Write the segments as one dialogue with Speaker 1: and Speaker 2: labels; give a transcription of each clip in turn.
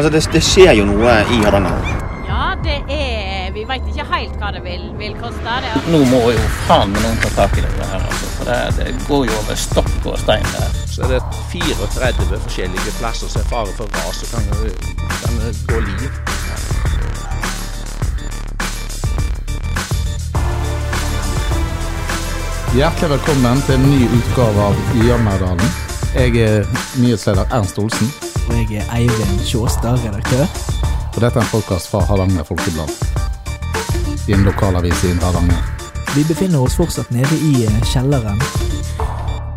Speaker 1: Altså, det, det skjer jo noe i Hardanger.
Speaker 2: Ja, det er Vi veit ikke helt hva det vil, vil koste. Det.
Speaker 3: Nå må jo faen meg noen ta tak i det her, altså. For det, det går jo over stokk og stein der.
Speaker 4: Så er det 34 forskjellige plasser som er fare for ras så kan, kan gå liv.
Speaker 5: Hjertelig velkommen til en ny utgave av Jammerdalen. Jeg er nyhetsleder Ernst Olsen,
Speaker 6: Og jeg er Eivind Sjåstad, redaktør.
Speaker 5: og dette er en podkast fra Hardanger Folkeblad. en lokalavis i Hardanger.
Speaker 6: Vi befinner oss fortsatt nede i eh, kjelleren.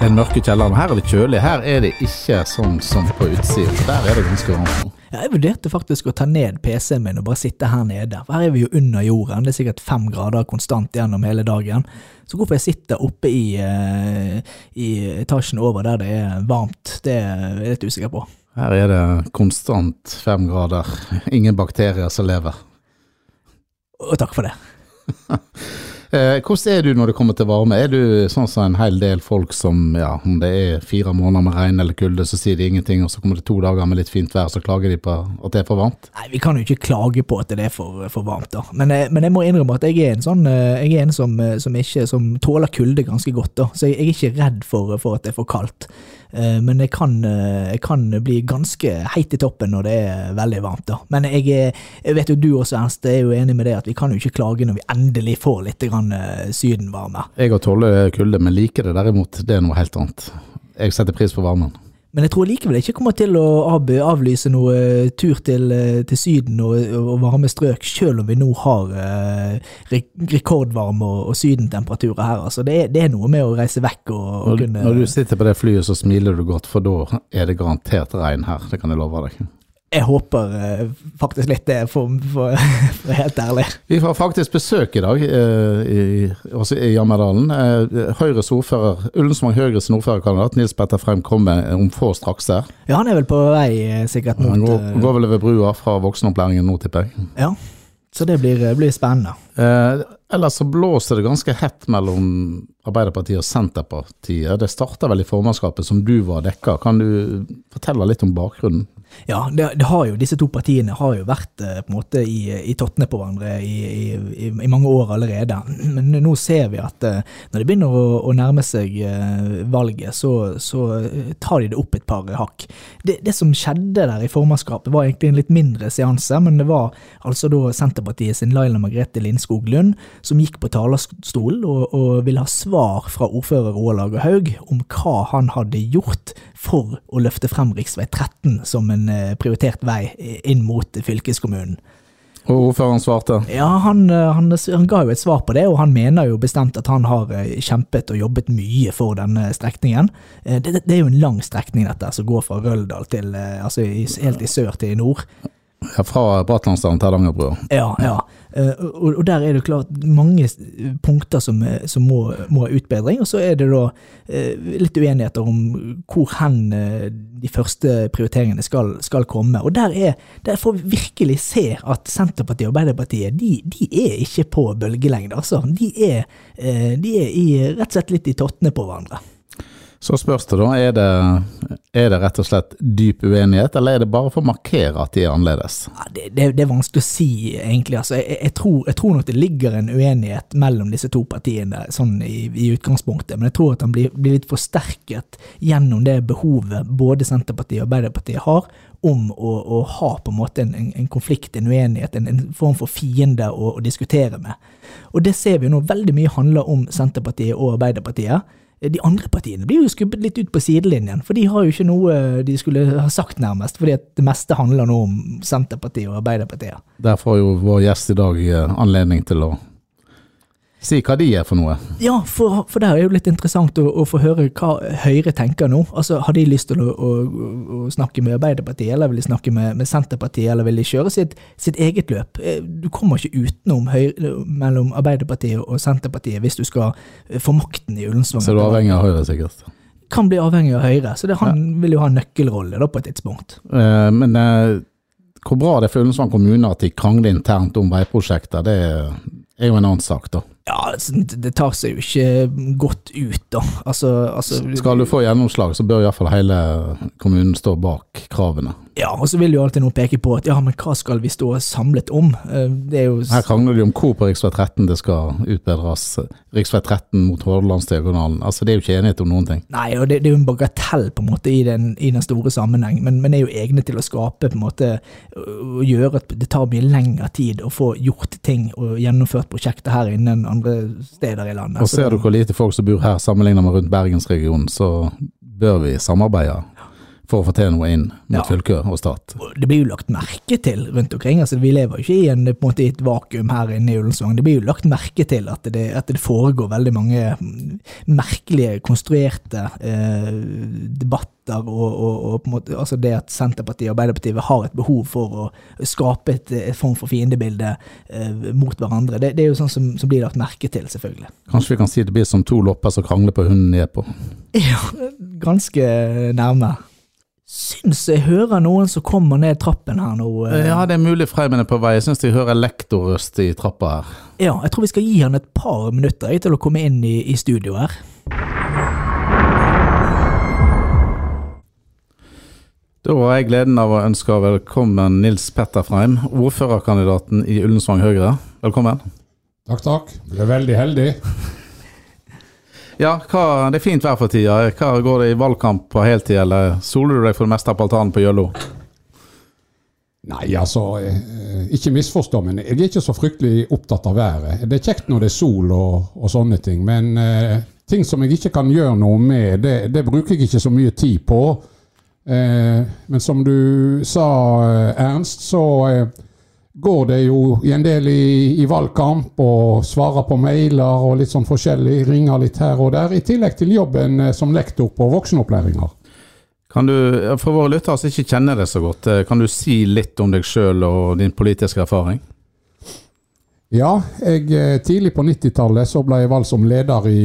Speaker 5: Den mørke kjelleren. Her er det kjølig. Her er det ikke sånn som på utsiden. Der er det ganske varmt.
Speaker 6: Ja, Jeg vurderte faktisk å ta ned PC-en min og bare sitte her nede. For her er vi jo under jorden. Det er sikkert fem grader konstant gjennom hele dagen. Så hvorfor jeg sitter oppe i, eh, i etasjen over der det er varmt, det er jeg litt usikker på.
Speaker 5: Her er det konstant fem grader. Ingen bakterier som lever.
Speaker 6: Og takk for det.
Speaker 5: Eh, hvordan er du når det kommer til varme? Er du sånn som en hel del folk som, ja, om det er fire måneder med regn eller kulde, så sier de ingenting, og så kommer det to dager med litt fint vær, så klager de på at det er for varmt?
Speaker 6: Nei, Vi kan jo ikke klage på at det er for, for varmt, da. Men, eh, men jeg må innrømme at jeg er en sånn eh, Jeg er en som, som ikke som tåler kulde ganske godt, da. Så jeg, jeg er ikke redd for, for at det er for kaldt. Eh, Men jeg kan, eh, jeg kan bli ganske heit i toppen når det er veldig varmt, da. Men jeg, er- jeg vet jo du også, Ernst, er jo enig med det at vi kan jo ikke klage når vi endelig får litt grann, eh, sydenvarme.
Speaker 5: Jeg har tåler kulde, men liker det derimot, det er noe helt annet. Jeg setter pris på varmen.
Speaker 6: Men jeg tror likevel jeg ikke kommer til å av, avlyse noe eh, tur til, eh, til Syden og, og varme strøk, selv om vi nå har eh, rekordvarme og, og sydentemperaturer her. Altså, det, er, det er noe med å reise vekk og, og
Speaker 5: Når,
Speaker 6: kunne
Speaker 5: når du sitter på det flyet, så smiler du godt, for da er det garantert regn her, det kan jeg love deg.
Speaker 6: Jeg håper eh, faktisk litt det, for, for, for helt ærlig.
Speaker 5: Vi får faktisk besøk i dag, eh, i, også i Jammerdalen. Eh, Høyres ordfører, Ullensvang Høyres ordførerkandidat Nils Petter Frem kommer om få straks der.
Speaker 6: Ja, han er vel på vei sikkert mot
Speaker 5: Han går, går vel over brua fra voksenopplæringen nå, tipper jeg.
Speaker 6: Ja, så det blir, blir spennende.
Speaker 5: Eh, ellers så blåser det ganske hett mellom Arbeiderpartiet og Senterpartiet. Det starta vel i formannskapet som du var dekka. Kan du fortelle litt om bakgrunnen?
Speaker 6: Ja, det, det har jo, disse to partiene har jo vært eh, på en måte i, i tottene på hverandre i, i, i, mange år allerede. Men nå ser vi at eh, når det begynner å, å nærme seg eh, valget, så, så tar de det opp et par hakk. Det, det som skjedde der i formannskapet var egentlig en litt mindre seanse, men det var altså da Senterpartiet sin Laila Margrethe Lindskog Lund som gikk på talerstolen og, og ville ha svar fra ordfører Roald Haug om hva han hadde gjort for å løfte frem rv. 13 som en eh, prioritert vei inn mot fylkeskommunen.
Speaker 5: Og ordføreren svarte
Speaker 6: Ja, han, eh, han, han ga jo et svar på det, og han mener jo bestemt at han har eh, kjempet og jobbet mye for denne strekningen. Det, det er jo en lang strekning dette, som går fra Røldal til, altså helt i sør til i nord.
Speaker 5: Ja, fra Bratlandsdalen til Hardangerbrua.
Speaker 6: Ja, ja. Eh, Og, der er det klart mange punkter som, eh, som må, må ha utbedring, og så er det da eh, litt uenigheter om hvor hen de første prioriteringene skal, skal komme. Og der, er, der får vi virkelig se at Senterpartiet og Arbeiderpartiet de, de er ikke på bølgelengde, altså. De er, de er i, rett og slett litt i tottene på hverandre.
Speaker 5: Så spørs det da, er det, er det rett og slett dyp uenighet, eller er det bare for å markere at de er annerledes?
Speaker 6: Ja, det, det, det er vanskelig å si, egentlig. Altså, jeg, jeg, tror, jeg tror nok det ligger en uenighet mellom disse to partiene sånn i, i utgangspunktet, men jeg tror at den blir, blir litt forsterket gjennom det behovet både Senterpartiet og Arbeiderpartiet har om å, å ha på en måte en, en, en konflikt, en uenighet, en, en form for fiende å, å diskutere med. Og det ser vi jo nå veldig mye handler om Senterpartiet og Arbeiderpartiet. De andre partiene blir jo skubbet litt ut på sidelinjen, for de har jo ikke noe de skulle ha sagt, nærmest. Fordi at det meste handler nå om Senterpartiet og Arbeiderpartiet.
Speaker 5: Der får jo vår gjest i dag eh, anledning til å si hva de er for noe.
Speaker 6: Ja, for, for det er jo litt interessant å, å få høre hva Høyre tenker nå. Altså, Har de lyst til å, å, å snakke med Arbeiderpartiet, eller vil de snakke med, med Senterpartiet, eller vil de kjøre sitt, sitt eget løp? Eh, Du kommer ikke utenom Høyre, mellom Arbeiderpartiet og Senterpartiet hvis du skal få makten i Ullensvang.
Speaker 5: Så du er avhengig av Høyre, sikkert.
Speaker 6: Kan bli avhengig av Høyre, så det, han vil jo ha en nøkkelrolle da på et tidspunkt.
Speaker 5: Uh, Men uh, hvor bra det er for Ullensvang kommune at de krangler internt om veiprosjekter, det er jo en annen sak, da.
Speaker 6: Ja, altså, det tar seg jo ikke godt ut, da. Altså, altså
Speaker 5: Skal du få gjennomslag, så bør iallfall hele kommunen stå bak kravene.
Speaker 6: Ja, og så vil jo alltid noen peke på at ja, men hva skal vi stå samlet om? Eh, Det jo
Speaker 5: Her krangler de om hvor på rv. 13 det skal utbedres. Rv. 13 mot Hordalandsdiagonalen. Altså, det er jo ikke enighet om noen ting.
Speaker 6: Nei, og det, det er jo en bagatell på en måte i den, i den store sammenheng, men, men er jo egne til å skape på en måte og gjøre at det tar mye lengre tid å få gjort ting og gjennomført prosjekter her inne enn andre steder i landet.
Speaker 5: Og ser du hvor lite folk som bor her sammenlignet med rundt Bergensregionen, så bør vi samarbeide for å få til noe inn mot
Speaker 6: Ja.
Speaker 5: fylke og stat.
Speaker 6: Det blir jo lagt merke til rundt omkring. altså Vi lever jo ikke i, en, måte, i et vakuum her inne i Ullensvang. Det blir jo lagt merke til at det, at det foregår veldig mange merkelige, konstruerte eh, debatter, og, og, og på en måte, altså det at Senterpartiet og Arbeiderpartiet har et behov for å skape et, et form for fiendebilde eh, mot hverandre. Det, det er jo sånn som, som blir lagt merke til, selvfølgelig.
Speaker 5: Kanskje vi kan si det blir som to lopper som krangler på hunden ned på.
Speaker 6: Ja, ganske nærme. Syns jeg hører noen som kommer ned trappen her nå. eh.
Speaker 5: Ja, det er mulig Freimen er på vei. Jeg syns de hører lektorrøst i trappa her.
Speaker 6: Ja, jeg tror vi skal gi han et par minutter til å komme inn i, i studio her.
Speaker 5: Da har jeg gleden av å ønske velkommen Nils Petter Freim, ordførerkandidaten i Ullensvang Høyre. Velkommen.
Speaker 7: Takk, takk. Ble veldig heldig.
Speaker 5: Ja, hva, det er fint vær for tida. Hva Går det i valgkamp på heltid, eller soler du deg for det meste på altanen på Gjøllo?
Speaker 7: Nei, altså, eh, ikke misforstå, men jeg er ikke så fryktelig opptatt av været. Det er kjekt når det er sol og, og sånne ting, men eh, ting som jeg ikke kan gjøre noe med, det, det bruker jeg ikke så mye tid på. Eh, men som du sa, eh, Ernst, så eh, går det jo i en del i, i valgkamp og svarer på mailer og litt sånn forskjellig, ringer litt her og der, i tillegg til jobben eh, som lektor på voksenopplæringer.
Speaker 5: Kan du, For våre lyttere som ikke kjenner deg så godt, eh, kan du si litt om deg sjøl og din politiske erfaring?
Speaker 7: Ja, jeg, eh, tidlig på 90-tallet så ble jeg valgt som leder i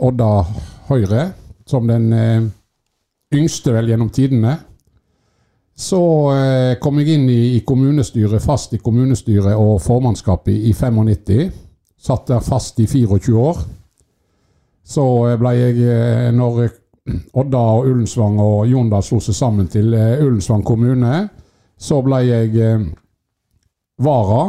Speaker 7: Odda Høyre. Som den yngste vel gjennom tidene. Så eh, kom jeg inn i, i kommunestyret, fast i kommunestyret og formannskapet i, i 95. Satt der fast i 24 år. Så eh, ble jeg, eh, når eh, Odda og Ullensvang og Jondal slo seg sammen til Ullensvang kommune, så ble jeg vara.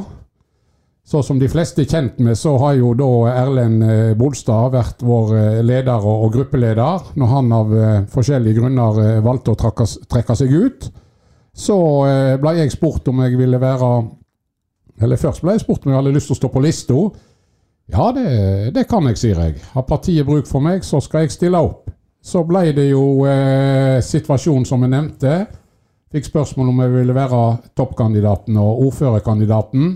Speaker 7: Så som de fleste er kjent med, så har jo da Erlend Bolstad vært vår leder og, gruppeleder. Når han av forskjellige grunner valgte å trekke seg ut, så eh, ble jeg spurt om jeg ville være Eller først ble jeg spurt om jeg hadde lyst til å stå på lista. Ja, det, det kan jeg, sier jeg. Har partiet bruk for meg, så skal jeg stille opp. Så ble det jo eh, situasjonen som jeg nevnte. Fikk spørsmål om jeg ville være toppkandidaten og ordførerkandidaten.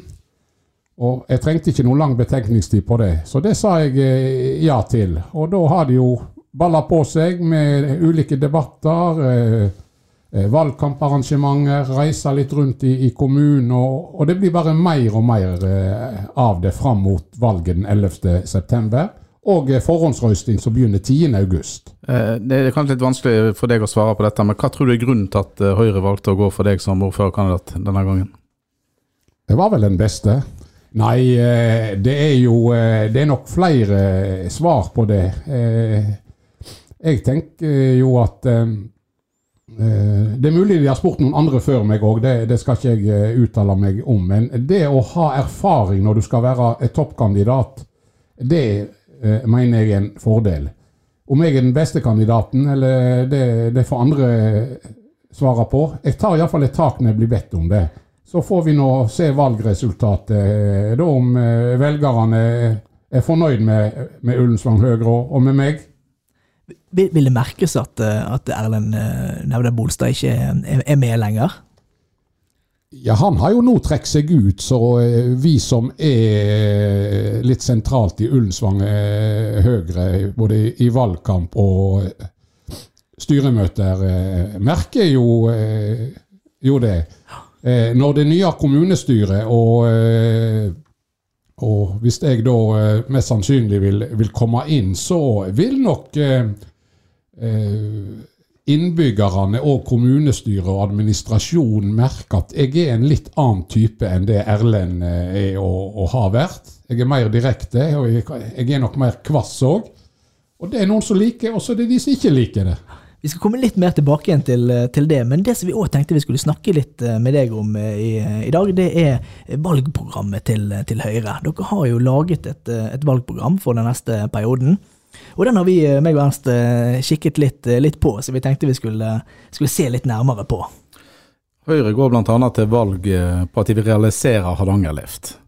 Speaker 7: Og jeg trengte ikke noe lang betenkningstid på det, så det sa jeg eh, ja til. Og da har det jo balla på seg med ulike debatter, eh, valgkamparrangementer, reise litt rundt i, i kommunen, og, og det blir bare mer og mer eh, av det fram mot valget den 11. september. Og eh, forhåndsrøysting som begynner 10. august.
Speaker 5: Eh, Det er kanskje litt vanskelig for deg å svare på dette, men hva tror du er grunnen til at eh, Høyre valgte å gå for deg som ordførerkandidat denne gangen?
Speaker 7: Det var vel den beste. Nei, eh, det er jo eh, Det er nok flere svar på det. Eh, Jeg tenker jo at eh, eh, Det er mulig de har spurt noen andre før meg òg, det, det skal ikke jeg eh, uttale meg om. Men det å ha erfaring når du skal være et toppkandidat, det eh, mener jeg er en fordel. Om jeg er den beste kandidaten, eller det, det får andre svare på. Jeg tar iallfall et tak når jeg blir bedt om det. Så får vi nå se valgresultatet, eh, da om eh, velgerne er fornøyd med, med Ullensvang Høyre og med meg.
Speaker 6: Vil, det merkes at, eh, at Erlend eh, Bolstad ikke er, er med lenger?
Speaker 7: Ja, han har jo nå trukket seg ut, så eh, vi som er litt sentralt i Ullensvang Høyre, både i, valgkamp og styremøter, merker jo, jo det. Når det nye kommunestyret og og hvis jeg da mest sannsynlig vil, vil komme inn, så vil nok innbyggerne og kommunestyret og administrasjonen merker at jeg er en litt annen type enn det Erlend eh, er og, og har vært. Jeg er mer direkte, og jeg, jeg er nok mer kvass òg. Og det er noen som liker, og så er det de som ikke liker det.
Speaker 6: Vi skal komme litt mer tilbake igjen til, til det, men det som vi òg tenkte vi skulle snakke litt eh, med deg om eh, i, i dag, det er valgprogrammet til, til Høyre. Dere har jo laget et, et valgprogram for den neste perioden. Og den har vi, eh, meg og Ernst, eh, kikket litt, eh, litt på, så vi tenkte vi skulle, skulle, se litt nærmere på.
Speaker 5: Høyre går bl.a. til valg på at de vil realisere Hardangerlift.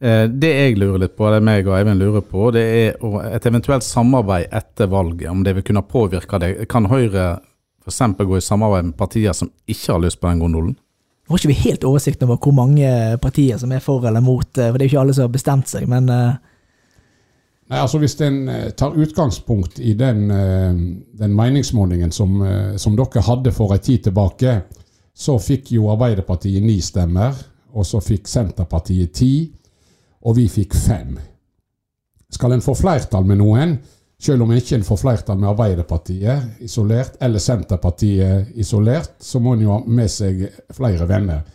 Speaker 5: Det jeg lurer litt på, det meg og Eivind lurer på, det er et eventuelt samarbeid etter valget. Om det vil kunne påvirke det. Kan Høyre f.eks. gå i samarbeid med partier som ikke har lyst på den gondolen?
Speaker 6: Nå har ikke vi helt oversikt over hvor mange partier som er for eller mot, for det er jo ikke alle som har bestemt seg. men...
Speaker 7: Nei, altså Hvis en eh, tar utgangspunkt i den, eh, den meningsmålingen som, eh, som, dere hadde for en tid tilbake, så fikk jo Arbeiderpartiet ni stemmer, og så fikk Senterpartiet ti, og vi fikk fem. Skal en få flertall med noen, selv om en ikke får flertall med Arbeiderpartiet isolert, eller Senterpartiet isolert, så må en jo ha med seg flere venner.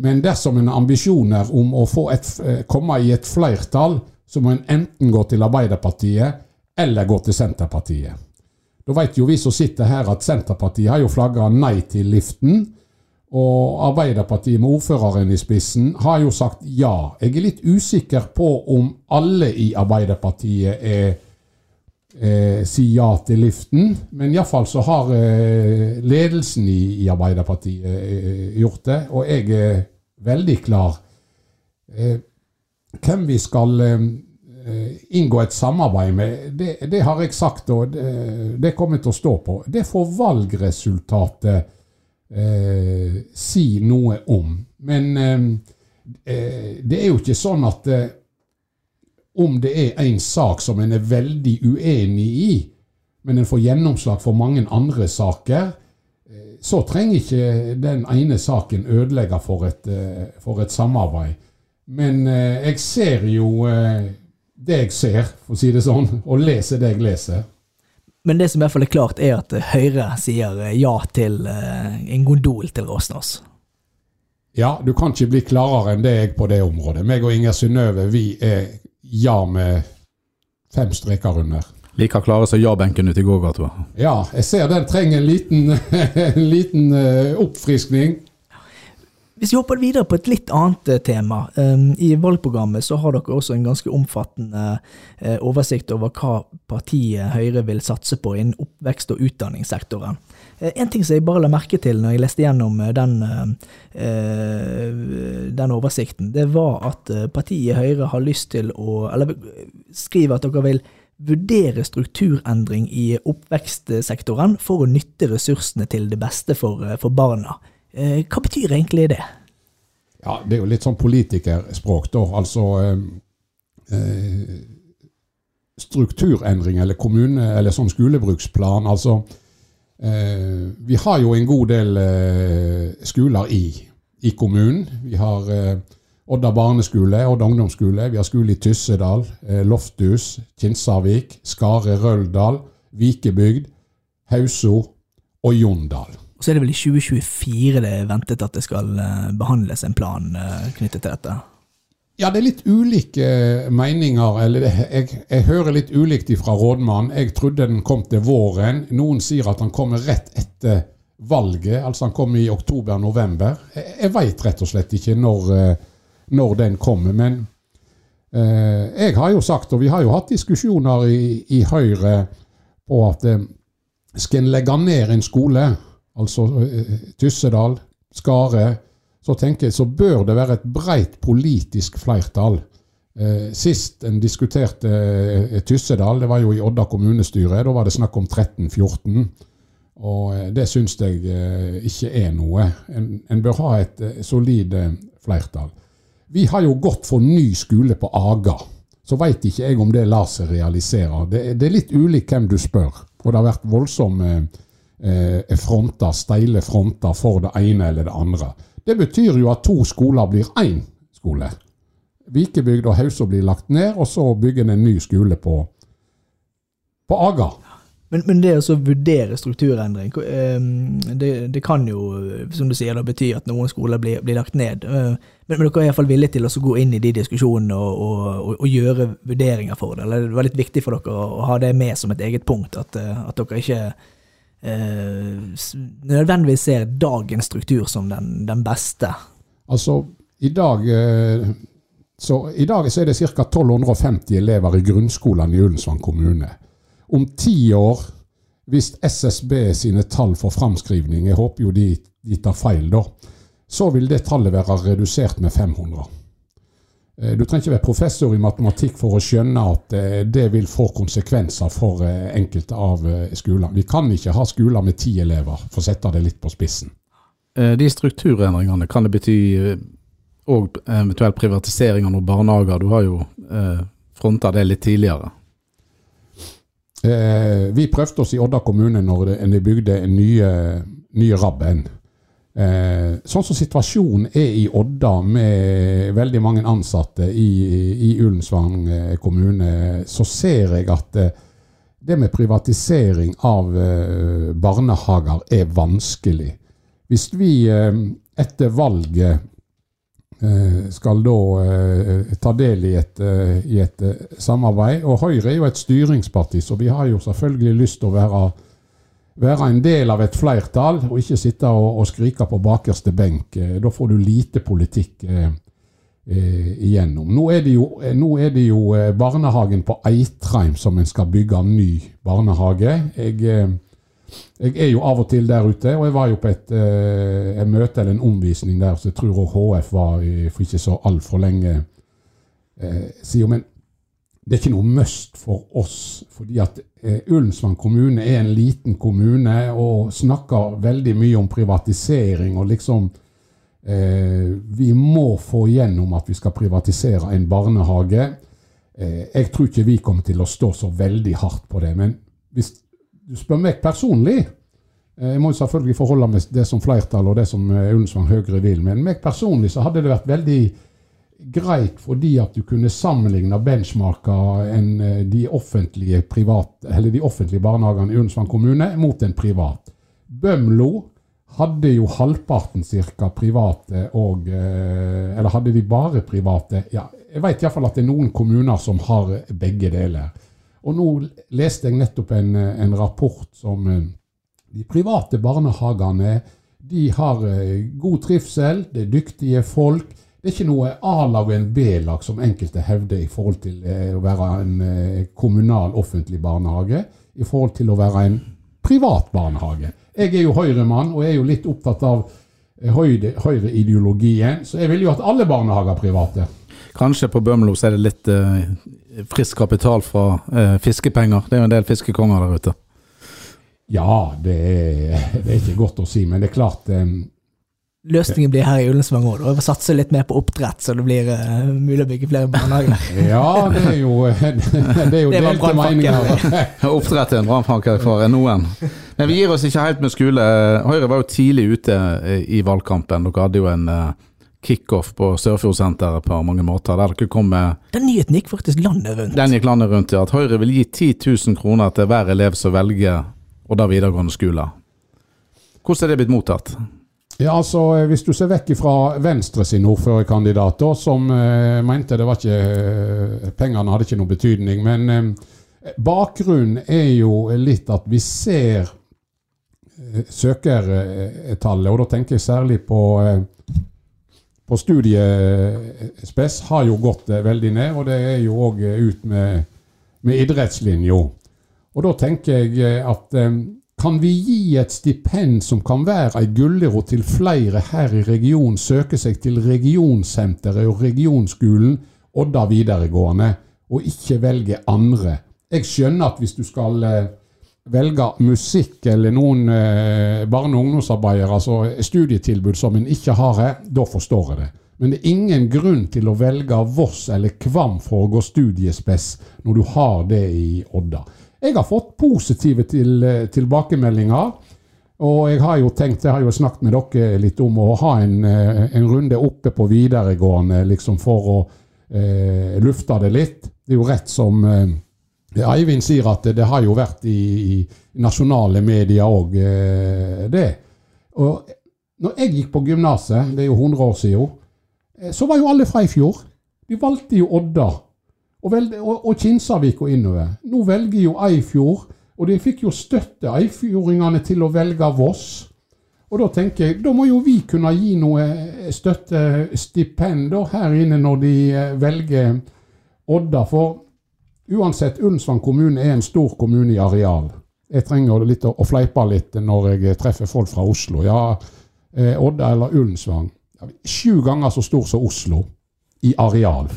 Speaker 7: Men dersom en har ambisjoner om å et, komme i et flertall, så må en enten gå til Arbeiderpartiet eller gå til Senterpartiet. Da vet jo vi som sitter her at Senterpartiet har jo flagga nei til liften. Og Arbeiderpartiet med ordføreren i spissen har jo sagt ja. Jeg er litt usikker på om alle i Arbeiderpartiet er, eh, sier ja til liften. Men iallfall så har eh, ledelsen i, i Arbeiderpartiet eh, gjort det. Og jeg er veldig klar. Eh, hvem vi skal eh, inngå et samarbeid med, det, det, har jeg sagt, og det, det kommer til å stå på. Det får valgresultatet eh, si noe om. Men eh, eh, det er jo ikke sånn at eh, om det er en sak som en er veldig uenig i, men en får gjennomslag for mange andre saker, eh, så trenger ikke den ene saken ødelegge for et, for et samarbeid. Men eh, jeg ser jo eh, det jeg ser, for å si det sånn, og leser det jeg leser.
Speaker 6: Men det som i hvert fall er klart, er at Høyre sier eh, ja til eh, en gondol til Råsnås.
Speaker 7: Ja, du kan ikke bli klarere enn det jeg på det området. Meg og Inger Synnøve, vi er ja med fem streker under.
Speaker 5: Like klare som ja-benken ute i gågata.
Speaker 7: Ja, jeg ser den trenger en liten, en liten uh, oppfriskning.
Speaker 6: Hvis vi hopper videre på et litt annet eh, tema. Um, I valgprogrammet så har dere også en ganske omfattende uh, oversikt over hva partiet Høyre vil satse på innen oppvekst- og utdanningssektoren. Uh, en ting som jeg bare la merke til når jeg leste gjennom den, den oversikten, det var at partiet Høyre har lyst til å Eller skriver at dere vil vurdere strukturendring i oppvekstsektoren for å nytte ressursene til det beste for, for barna. Eh, hva betyr egentlig det?
Speaker 7: Ja, Det er jo litt sånn politikerspråk, da. Altså eh, eh, Strukturendring eller kommune, eller sånn skolebruksplan. Altså eh, Vi har jo en god del eh, skoler i, i, kommunen. Vi har eh, Odda barneskole, Odda ungdomsskole. Vi har skole i Tyssedal, Lofthus, Kinsarvik, Skare, Røldal, Vikebygd, Hauso og Jondal.
Speaker 6: Så er det vel i 2024 det er ventet at det skal eh, behandles en plan eh, knyttet til dette?
Speaker 7: Ja, det er litt ulike meninger. eller jeg, jeg, hører litt ulikt fra rådmannen. Jeg trodde den kom til våren. Noen sier at han kommer rett etter valget, altså han kommer i oktober-november. Jeg, jeg veit rett og slett ikke når, eh, når den kommer. Men eh, jeg har jo sagt, og vi har jo hatt diskusjoner i, i Høyre på at eh, skal en legge ned en skole altså eh, Tyssedal, Skare, så tenker jeg så bør det være et breit politisk flertall. Eh, sist en diskuterte eh, Tyssedal, det var jo i Odda kommunestyre, da var det snakk om 13-14. Og det syns jeg ikke er noe. En, en bør ha et solid flertall. Vi har jo gått for ny skole på Aga. Så veit ikke jeg om det lar seg realisere. Det, det, er litt ulikt hvem du spør. Og det har vært voldsomme eh, fronter, steile fronter for det ene eller det andre. Det betyr jo at to skoler blir én skole. Vikebygd og Hausa blir lagt ned, og så bygger en en ny skole på, på Aga.
Speaker 6: Men, men det å vurdere strukturendring, eh, det, det kan jo, som du sier, bety at noen skoler blir, blir lagt ned. Eh, Men, men dere er iallfall villige til å gå inn i de diskusjonene og, og, og, og gjøre vurderinger for det? Eller det var litt viktig for dere å, ha det med som et eget punkt, at, eh, at dere ikke eh, nødvendigvis ser dagens struktur som den, den beste?
Speaker 7: Altså, i dag, eh, så, i dag så er det ca. 1250 elever i grunnskolen i Ullensvang kommune. Om ti år, hvis SSB sine tall for framskrivning, jeg håper jo de, de tar feil da, så vil det tallet være redusert med 500. Eh, Du trenger ikke være professor i matematikk for å skjønne at eh, det vil få konsekvenser for eh, enkelte av skolene. Vi kan ikke ha skoler med ti elever, for å sette det litt på spissen.
Speaker 5: De strukturendringene, kan det bety òg eventuell privatisering av noen barnehager? Du har jo fronta det litt tidligere.
Speaker 7: Vi prøvde oss i Odda kommune når de bygde en nye, nye Rabben. Eh, sånn som situasjonen er i Odda med veldig mange ansatte i, i Ullensvang eh, kommune, så ser jeg at eh, det med privatisering av eh, barnehager er vanskelig. Hvis vi eh, etter valget eh, skal da ta del i et, i et samarbeid. Og Høyre er jo et styringsparti, så vi har jo selvfølgelig lyst til å være, være en del av et flertall, og ikke sitte og, og skrike på bakerste benk. Eh, Da får du lite politikk eh, eh, igjennom. Nå er jo, nå er det jo eh, barnehagen på Eitrheim som en skal bygge en ny barnehage. Jeg, jeg er jo av og til der ute, og jeg var jo på et, et møte eller en omvisning der, så jeg tror HF var for ikke så altfor lenge eh, siden. Men det er ikke noe must for oss, fordi at eh, Ullensvang kommune er en liten kommune og snakker veldig mye om privatisering og liksom eh, Vi må få igjennom at vi skal privatisere en barnehage. Eh, jeg tror ikke vi kommer til å stå så veldig hardt på det. Men hvis du spør meg personlig eh, Jeg må jo selvfølgelig forholde meg til det som flertallet og det som eh, Ullensvang Høyre vil, men meg personlig så hadde det vært veldig greit fordi at du kunne sammenligne benchmarker en, eh, de, offentlige privat, de offentlige barnehagene i Ullensvang kommune mot en privat. Bømlo hadde jo halvparten cirka private og eh, Eller hadde de bare private? Ja, jeg vet iallfall at det er noen kommuner som har begge deler. Og nå leste jeg nettopp en, en rapport som eh, de private barnehagene de har god trivsel, det er dyktige folk. Det er ikke noe A-lag og en B-lag, som enkelte hevder i forhold til eh, å være en eh, kommunal, offentlig barnehage, i forhold til å være en privat barnehage. Jeg er jo Høyre-mann, og er jo litt opptatt av høyreideologien, Høyre- så jeg vil jo at alle barnehager er private.
Speaker 5: Kanskje på Bømlo så er det litt eh, frisk kapital fra eh, fiskepenger. Det er jo en del fiskekonger der ute.
Speaker 7: Ja, det er, det er ikke godt å si, men det er klart eh,
Speaker 6: Løsningen blir her i Ullensvang òg, å satse litt mer på oppdrett, så det blir uh, mulig å bygge flere barnehager.
Speaker 7: Ja, det er jo, det er jo
Speaker 6: Det
Speaker 7: delte meninger.
Speaker 5: Oppdrett er en brannfakkel for noen. Men vi gir oss ikke helt med skole. Høyre var jo tidlig ute eh, i valgkampen. Dere hadde jo en eh, kickoff på Sørfjordsenteret på mange måter, der dere kom med
Speaker 6: Den nyheten gikk faktisk landet rundt.
Speaker 5: Den gikk landet rundt, ja. At Høyre vil gi 10 000 kroner til hver elev som velger Odda videregående skole. Hvordan er det blitt mottatt?
Speaker 7: Ja, altså, Hvis du ser vekk fra Venstre sin ordførerkandidat, som eh, mente det var ikke eh, Pengene hadde ikke noe betydning. Men eh, bakgrunnen er jo litt at vi ser eh, søkertallet, og da tenker jeg særlig på eh, på studiespes har jo gått eh, veldig ned, og det er jo òg ut med, med idrettslinja. Og da tenker jeg eh, at eh, kan vi gi et stipend som kan være ei gulrot til flere her i regionen søke seg til regionsenteret og regionskolen Odda videregående, og ikke velge andre? Jeg skjønner at hvis du skal eh, velge musikk eller noen eh, barne- og ungdomsarbeidere, altså studietilbud som en ikke har her, da forstår jeg det. Men det er ingen grunn til å velge Voss eller Kvam for å gå studiespes når du har det i Odda. Jeg har fått positive til, eh, tilbakemeldinger. Og jeg har jo tenkt, jeg har jo snakket med dere litt om å ha en, eh, en runde oppe på videregående liksom for å eh, lufte det litt. Det er jo rett som eh, Eivind sier at det, det har jo vært i, i nasjonale medier òg, eh, det. Og når jeg gikk på gymnaset, det er jo 100 år siden, eh, så var jo alle fra i fjor. De valgte jo Odda. Og, vel- og, og Kinsarvik og innover. Nå velger jo Eifjord, og de fikk jo støtte eifjordingene til å velge Voss. Og da tenker jeg, da må jo vi kunne gi noe støttestipend her inne når de eh, velger Odda. For uansett, Ullensvang kommune er en stor kommune i areal. Jeg trenger litt å, å fleipe litt når jeg treffer folk fra Oslo. Ja, eh, Odda eller Ullensvang. Sju ganger så stor som Oslo i areal.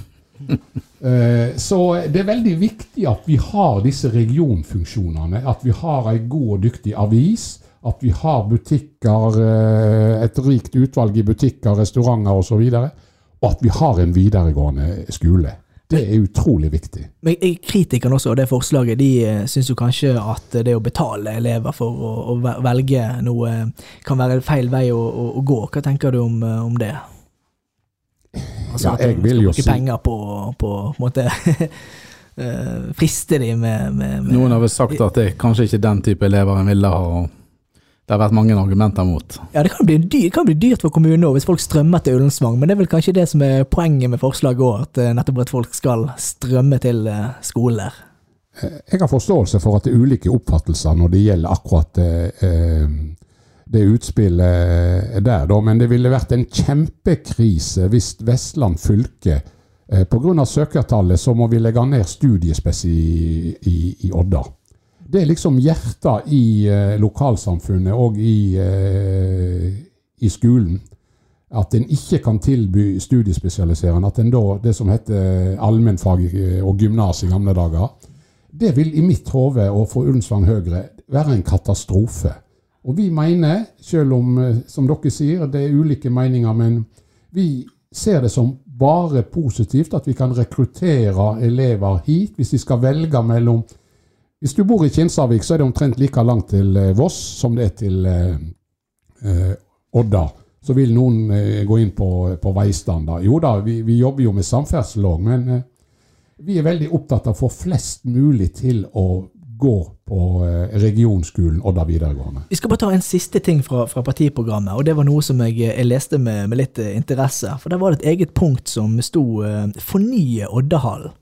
Speaker 7: Eh, Så det er veldig viktig at vi har disse regionfunksjonene. At vi har ei god og dyktig avis. At vi har butikker, eh, et rikt utvalg i butikker, restauranter osv. Og, og at vi har en videregående skole. Det er utrolig viktig.
Speaker 6: Men kritikerne også av det forslaget, de eh, syns kanskje at det å betale elever for å, å velge noe kan være feil vei å, å, å gå. Hva tenker du om, om det? Altså
Speaker 7: Ja, jeg vil
Speaker 6: skal
Speaker 7: si
Speaker 6: bruke penger på på, en måte eh, friste de med, med, med
Speaker 5: Noen har vel sagt at det er kanskje ikke den type elever en ville ha. og Det har vært mange argumenter mot.
Speaker 6: Ja, det kan bli, dyrt, kan bli dyrt for kommunen òg, hvis folk strømmer til Ullensvang. Men det er vel kanskje det som er poenget med forslaget òg, at eh, nettopp at folk skal strømme til skolen skoler.
Speaker 7: Jeg har forståelse for at det er ulike oppfattelser når det gjelder akkurat eh, eh, det utspillet der, da. Men det ville vært en kjempekrise hvis Vestland fylke eh, Pga. søkertallet så må vi legge ned studiespes i, i, i Odda. Det er liksom hjertet i eh, lokalsamfunnet og i, eh, i skolen. At en ikke kan tilby studiespesialiserende. At en da, det som heter allmennfag eh, og gymnas i gamle dager, det vil i mitt hode og for Ullensvang Høyre være en katastrofe. Og vi mener, selv om, eh, som dere sier, det er ulike meninger, men vi ser det som bare positivt at vi kan rekruttere elever hit hvis de skal velge mellom Hvis du bor i Kinsarvik, så er det omtrent like langt til eh, Voss som det er til eh, eh, Odda. Så vil noen eh, gå inn på, på veistandard. Jo da, vi, vi jobber jo med samferdsel òg, men eh, vi er veldig opptatt av å få flest mulig til å gå på eh, regionskolen Odda videregående.
Speaker 6: Vi skal bare ta en siste ting fra, fra partiprogrammet, og det var noe som jeg, jeg leste med, med litt interesse. For der var det et eget punkt som sto eh, 'Fornye Oddehallen'.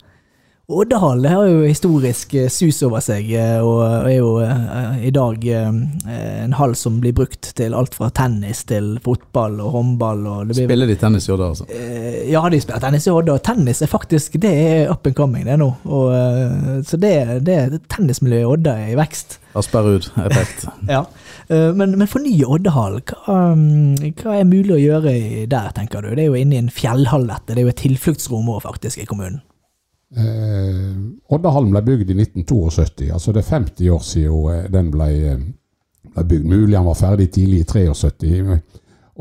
Speaker 6: Og det har jo historisk eh, sus over seg, eh, og er jo eh, i dag en hall som blir brukt til alt fra tennis til fotball og håndball. Og det blir,
Speaker 5: Spiller de tennis i Odda, altså?
Speaker 6: Ja, de spiller tennis i Odda, tennis er faktisk det er up and coming det nå. Og, så det, det, tennismiljøet i Odda er i vekst.
Speaker 5: Asperud-effekt.
Speaker 6: Ja. Men, men fornye Oddehall, hva, um, hva er mulig å gjøre der, tenker du? Det er jo inne i en fjellhall, dette. Det er jo et tilfluktsrom òg, faktisk, i kommunen.
Speaker 7: Eh, Oddahallen ble bygd i 1972, altså det er 50 år siden eh, den ble, eh, ble bygd. Mulig han var ferdig tidlig i 73.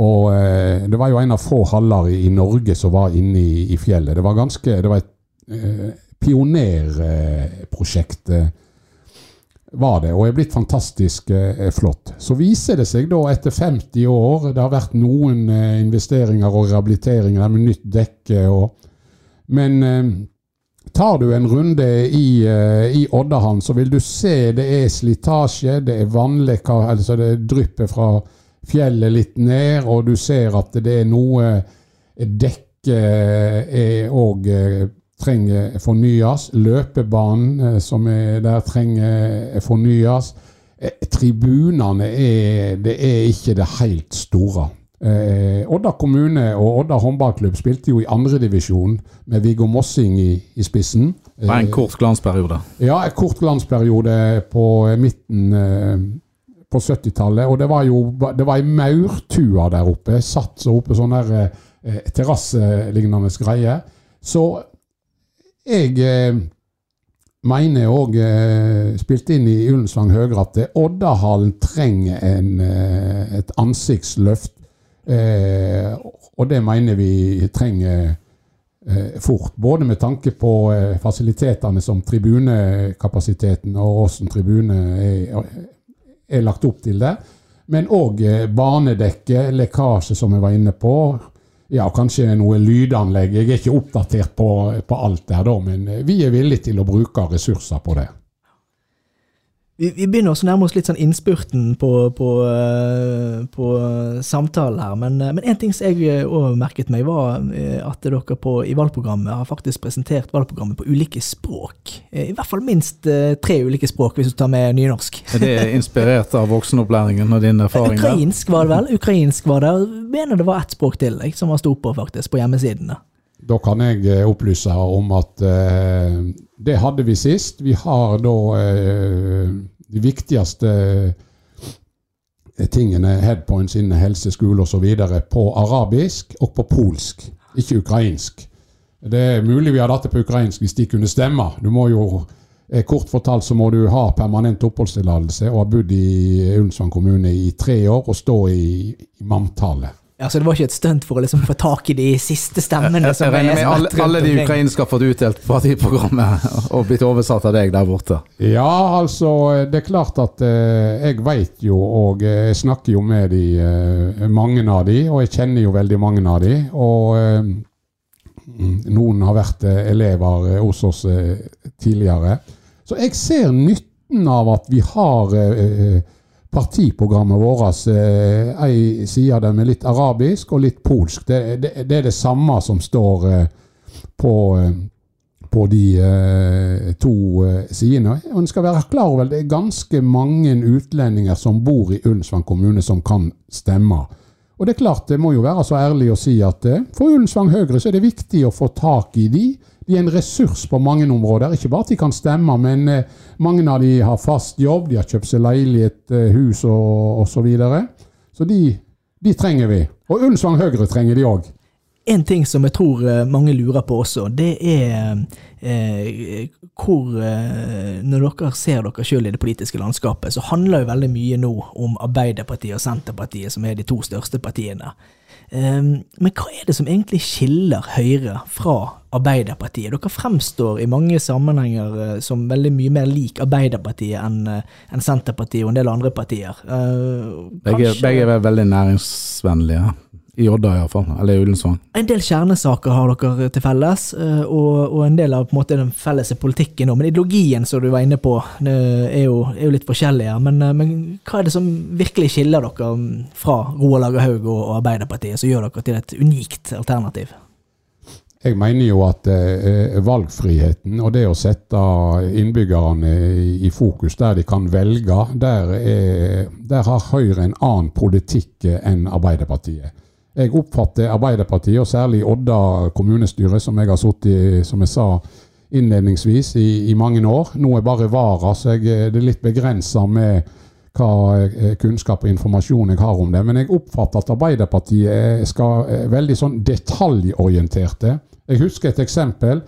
Speaker 7: Og eh, det var jo en av få haller i, i Norge som var inne i, i fjellet. Det var ganske, det var et eh, pionerprosjekt. Eh, var det, og er blitt fantastisk flott. Så viser det seg da etter 50 år, det har vært noen investeringer og rehabiliteringer med nytt dekke, og, men Tar du en runde i, eh, i Oddahallen, så vil du se det er slitasje, det er vannlekkasje, altså det drypper fra fjellet litt ned, og du ser at det er noe Dekket òg trenger fornyes. Løpebanen eh, som er der, trenger fornyes. Eh, Tribunene er, det er ikke det helt store. Eh, Odda kommune og Odda håndballklubb spilte jo i andredivisjon med Viggo Mossing i, i spissen.
Speaker 5: Det var en kort glansperiode.
Speaker 7: Ja, en kort glansperiode på midten eh, på 70-tallet. Og det var jo det var ei maurtua der oppe. Satt så oppe sånn der eh, terrasselignende greie. Så jeg eh, mener òg, eh, spilt inn i Ullensvang Høyre, at Oddahallen trenger en, eh, et ansiktsløft. Eh, og det mener vi trenger eh, fort. Både med tanke på eh, fasilitetene som tribunekapasiteten og hvordan tribune er, er lagt opp til det. Men òg banedekke, lekkasje som vi var inne på. ja, kanskje noe lydanlegg. Jeg er ikke oppdatert på, på alt der, da, men vi er villige til å bruke ressurser på det.
Speaker 6: Vi, vi begynner også å nærme oss litt sånn innspurten på, på, eh, på samtalen her, men, eh, men en ting som jeg òg merket meg, var eh, at dere på, i valgprogrammet har faktisk presentert valgprogrammet på ulike språk. Eh, I hvert fall minst eh, tre ulike språk, hvis du tar med nynorsk.
Speaker 5: Er det inspirert av voksenopplæringen og din erfaring?
Speaker 6: Ukrainsk var det vel? Ukrainsk var det. Jeg mener det var ett språk til jeg, som var sto på, faktisk, på hjemmesidene.
Speaker 7: Da kan jeg opplyse opplyse om at eh, det hadde vi sist. Vi har da eh, de viktigste eh, tingene, headpoints innen helse, skole osv. på arabisk og på polsk, ikke ukrainsk. Det er mulig vi hadde hatt det på ukrainsk hvis de kunne stemme. Du må jo, eh, Kort fortalt så må du ha permanent oppholdstillatelse og ha bodd i Ullensvang kommune i tre år og stå i, i manntallet.
Speaker 6: Ja, Så det var ikke et stunt for å liksom få tak i de siste stemmene?
Speaker 5: Jeg,
Speaker 6: jeg,
Speaker 5: jeg regner
Speaker 6: er
Speaker 5: med alle, alle de ukrainske har fått utdelt partiprogrammet og blitt oversatt av deg der borte.
Speaker 7: Ja, altså Det er klart at eh, jeg vet jo, og eh, jeg snakker jo med de, eh, mange av de, og jeg kjenner jo veldig mange av de. Og eh, noen har vært eh, elever eh, hos oss eh, tidligere. Så jeg ser nytten av at vi har eh, partiprogrammet vårt. Eh, ei side der med litt arabisk og litt polsk. Det, det, det er det samme som står eh, på eh, på de eh, to sidene. Og en skal være klar over det er ganske mange utlendinger som bor i Ullensvang kommune som kan stemme. Og det er klart, det må jo være så ærlig å si at for Ullensvang Høyre så er det viktig å få tak i de. De er en ressurs på mange områder. Ikke bare at de kan stemme, men eh, mange av de har fast jobb, de har kjøpt seg leilighet, eh, hus og osv. Så, videre. så de, de trenger vi. Og Ullensvang Høyre trenger de òg.
Speaker 6: En ting som jeg tror eh, mange lurer på også, det er eh, hvor eh, Når dere ser dere sjøl i det politiske landskapet, så handler jo veldig mye nå om Arbeiderpartiet og Senterpartiet, som er de to største partiene. Eh, men hva er det som egentlig skiller Høyre fra Arbeiderpartiet? Dere fremstår i mange sammenhenger eh, som veldig mye mer lik Arbeiderpartiet enn en Senterpartiet og en del andre partier. Eh,
Speaker 5: Begge, begge er veldig næringsvennlige. I Odda iallfall. Eller i Ullensvang.
Speaker 6: En del kjernesaker har dere til felles, eh, og, og en del av på en måte, den felles politikken òg. Men ideologien som du var inne på, er jo, er jo litt forskjellig her. Men, eh, men hva er det som virkelig skiller dere fra Roald Lager Haug og, og Arbeiderpartiet, som gjør dere til et unikt alternativ?
Speaker 7: Jeg mener jo at eh, valgfriheten og det å sette innbyggerne i, i fokus der de kan velge, der, er, der har Høyre en annen politikk eh, enn Arbeiderpartiet. Jeg oppfatter Arbeiderpartiet, og særlig Odda kommunestyre, som jeg har sittet i, som jeg sa innledningsvis, i, i mange år. Nå er bare vara, så jeg, eh, det er litt begrensa med hva eh, kunnskap og informasjon jeg har om det. Men jeg oppfatter at Arbeiderpartiet er- skal veldig sånn detaljorienterte. Jeg husker et eksempel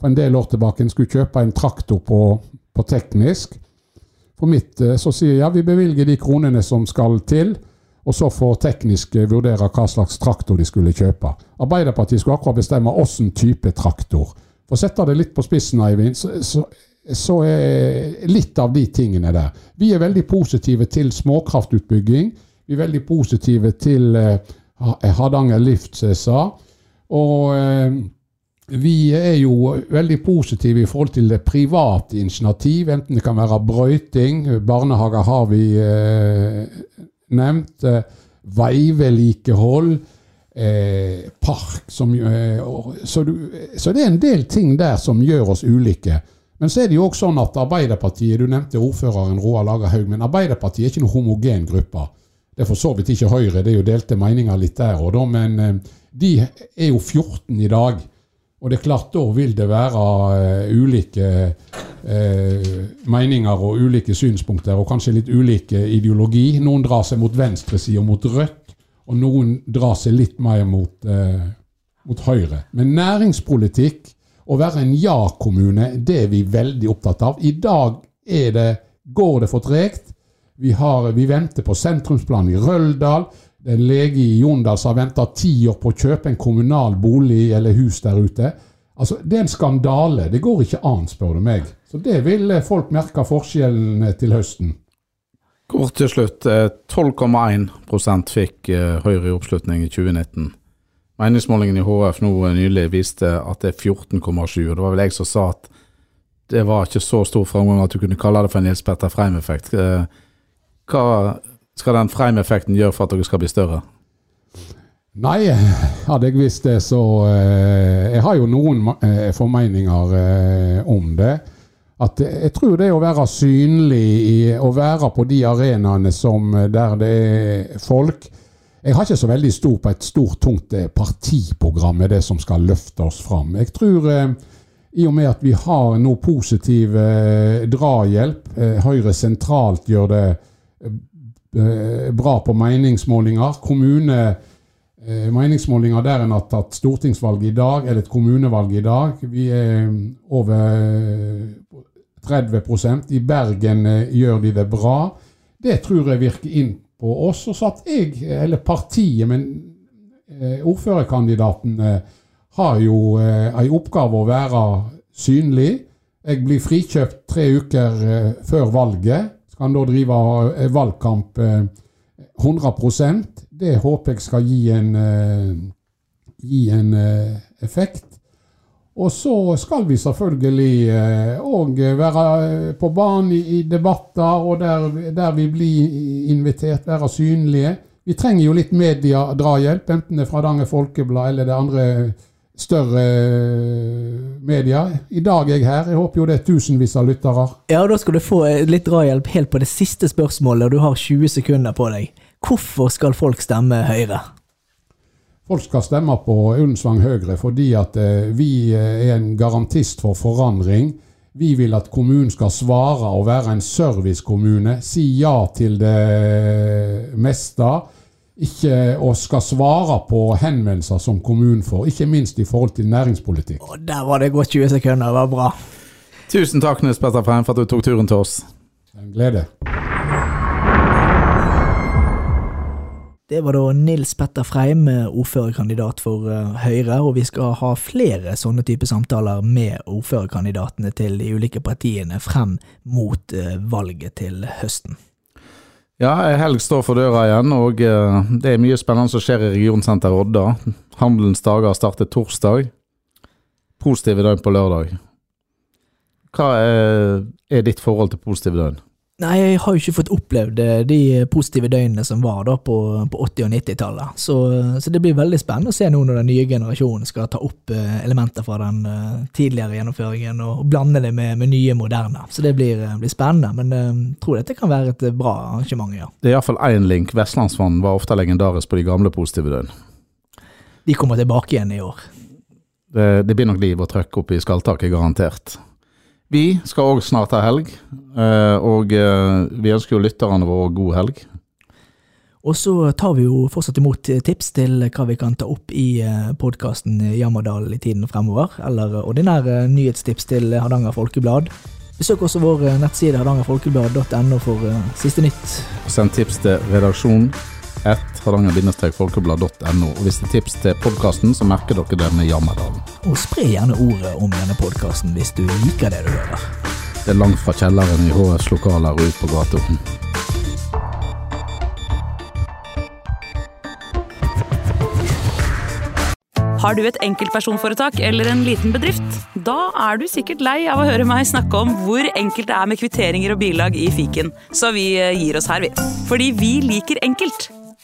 Speaker 7: for en del år tilbake. En skulle kjøpe en traktor på, på teknisk. For mitt eh, så sier jeg ja, vi bevilger de kronene som skal til, og så får teknisk eh, vurdere hva slags traktor de skulle kjøpe. Arbeiderpartiet skulle akkurat bestemme åssen type traktor. For å sette det litt på spissen, Eivind, så, så, så er litt av de tingene der. Vi er veldig positive til småkraftutbygging. Vi er veldig positive til eh, Hardanger Lift, som jeg sa. Og eh, vi er jo veldig positive i forhold til det private initiativ, enten det kan være brøyting, barnehager har vi eh, nevnt, eh, veivedlikehold, eh, park som, eh, så, du, så det er en del ting der som gjør oss ulike. Men så er det jo også sånn at Arbeiderpartiet, du nevnte ordføreren Roar Lagerhaug, men Arbeiderpartiet er ikke noen homogen gruppe. Det er for så vidt ikke Høyre, det er jo delte meninger litt der og da, men eh, de er jo 14 i dag. Og det er klart, da vil det være uh, ulike uh, meninger og ulike synspunkter, og kanskje litt ulike ideologi. Noen drar seg mot venstresida, mot rødt, og noen drar seg litt mer mot, uh, mot høyre. Men næringspolitikk, å være en ja-kommune, det er vi veldig opptatt av. I dag det, går det for tregt. Vi, har, vi venter på sentrumsplan i Røldal. Det er en lege i Jondal som har venta ti år på å kjøpe en kommunal bolig eller hus der ute. Altså, Det er en skandale. Det går ikke an, spør du meg. Så det vil eh, folk merke forskjellen eh, til høsten.
Speaker 5: Kort til slutt. eh, 12,1 fikk eh, Høyre i oppslutning i 2019. Meningsmålingen i HF nå nylig viste at det er 14,7, og det var vel jeg som sa at det var ikke så stor framgang at du kunne kalle det for en Nils Petter Freim-effekt. Eh, Hva skal den Freim-effekten gjøre for at dere skal bli større?
Speaker 7: Nei, hadde jeg visst det, så eh, Jeg har jo noen eh, formeninger eh, om det. At jeg tror det å være synlig, i, å være på de arenaene eh, der det er folk Jeg har ikke så veldig stor på et stort, tungt eh, partiprogram med det som skal løfte oss fram. Jeg tror eh, i og med at vi har noe positiv eh, drahjelp, eh, Høyre sentralt gjør det eh, bra på meningsmålinger. Kommune eh, meningsmålinger der en har tatt stortingsvalg i dag, eller et kommunevalg i dag. Vi er over 30% I Bergen eh, gjør de det bra. Det tror jeg virker inn på oss. Og så at jeg, eller partiet, men eh, ordførerkandidaten eh, har jo ei oppgave å være synlig. Jeg blir frikjøpt tre uker eh, før valget. Skal han da drive eh, valgkamp eh, 100% Det håper jeg skal gi en, eh, gi en eh, effekt. Og så skal vi selvfølgelig òg være eh, på banen i debatter, og der, der vi blir invitert, være synlige. Vi trenger jo litt mediedrahjelp, enten det er fra Danger Folkeblad eller det andre større eh, medier. I dag er jeg her. Jeg håper jo det er tusenvis av lyttere.
Speaker 6: Ja, da skal du få eh, litt drahjelp helt på det siste spørsmålet, og du har 20 sekunder på deg. Hvorfor skal folk stemme Høyre?
Speaker 7: Folk skal stemme på Ullensvang Høyre fordi at eh, vi er en garantist for forandring. Vi vil at kommunen skal svare og være en servicekommune. Si ja til det meste. Ikke og skal svare på henvendelser som kommunen får, ikke minst i forhold til næringspolitikk.
Speaker 6: Og der var det gått 20 sekunder, det var bra.
Speaker 5: Tusen takk, Nils Petter Freim, for at du tok turen til oss.
Speaker 7: En glede.
Speaker 6: Det var da Nils Petter Freim, eh, ordførerkandidat for eh, Høyre, og vi skal ha flere sånne type samtaler med ordførerkandidatene til de ulike partiene frem mot eh, valget til høsten.
Speaker 5: Ja, ei helg står for døra igjen, og eh, det er mye spennende som skjer i regionsenter Odda. Handelens dager starter torsdag. Positive døgn på lørdag. Hva er, er ditt forhold til positive døgn?
Speaker 6: Nei, jeg har jo ikke fått opplevd eh, de positive døgnene som var da på, på 80- og 90-tallet. Så, så det blir veldig spennende å se nå når den nye generasjonen skal ta opp eh, elementer fra den eh, tidligere gjennomføringen og blande det med, med nye, moderne. Så det blir, blir spennende, men jeg tror dette kan være et bra arrangement, ja.
Speaker 5: Det er iallfall én link. Vestlandsvann var ofte legendarisk på de gamle positive døgn.
Speaker 6: De kommer tilbake igjen i år.
Speaker 5: Det, det blir nok liv og trøkk oppe i skalltaket, garantert. Vi skal òg snart ha helg, eh, og eh, vi ønsker jo lytterne våre god helg.
Speaker 6: Og så tar vi jo fortsatt imot tips til hva vi kan ta opp i podkasten Jammerdal i tiden fremover, eller ordinære nyhetstips til Hardanger Folkeblad. Besøk også vår nettside hardangerfolkeblad.no for eh, siste nytt.
Speaker 5: Send tips til redaksjon 1 hardanger-folkeblad.no. Og hvis det er tips til podkasten, så merker dere det med Jammerdalen.
Speaker 6: Og spre gjerne ordet om denne podkasten hvis du liker det du hører.
Speaker 5: Det er langt fra kjelleren i HS lokaler og ut på gata.
Speaker 8: Har du et enkeltpersonforetak eller en liten bedrift? Da er du sikkert lei av å høre meg snakke om hvor enkelt det er med kvitteringer og bilag i fiken, så vi eh, gir oss her, vi. Fordi vi liker enkelt.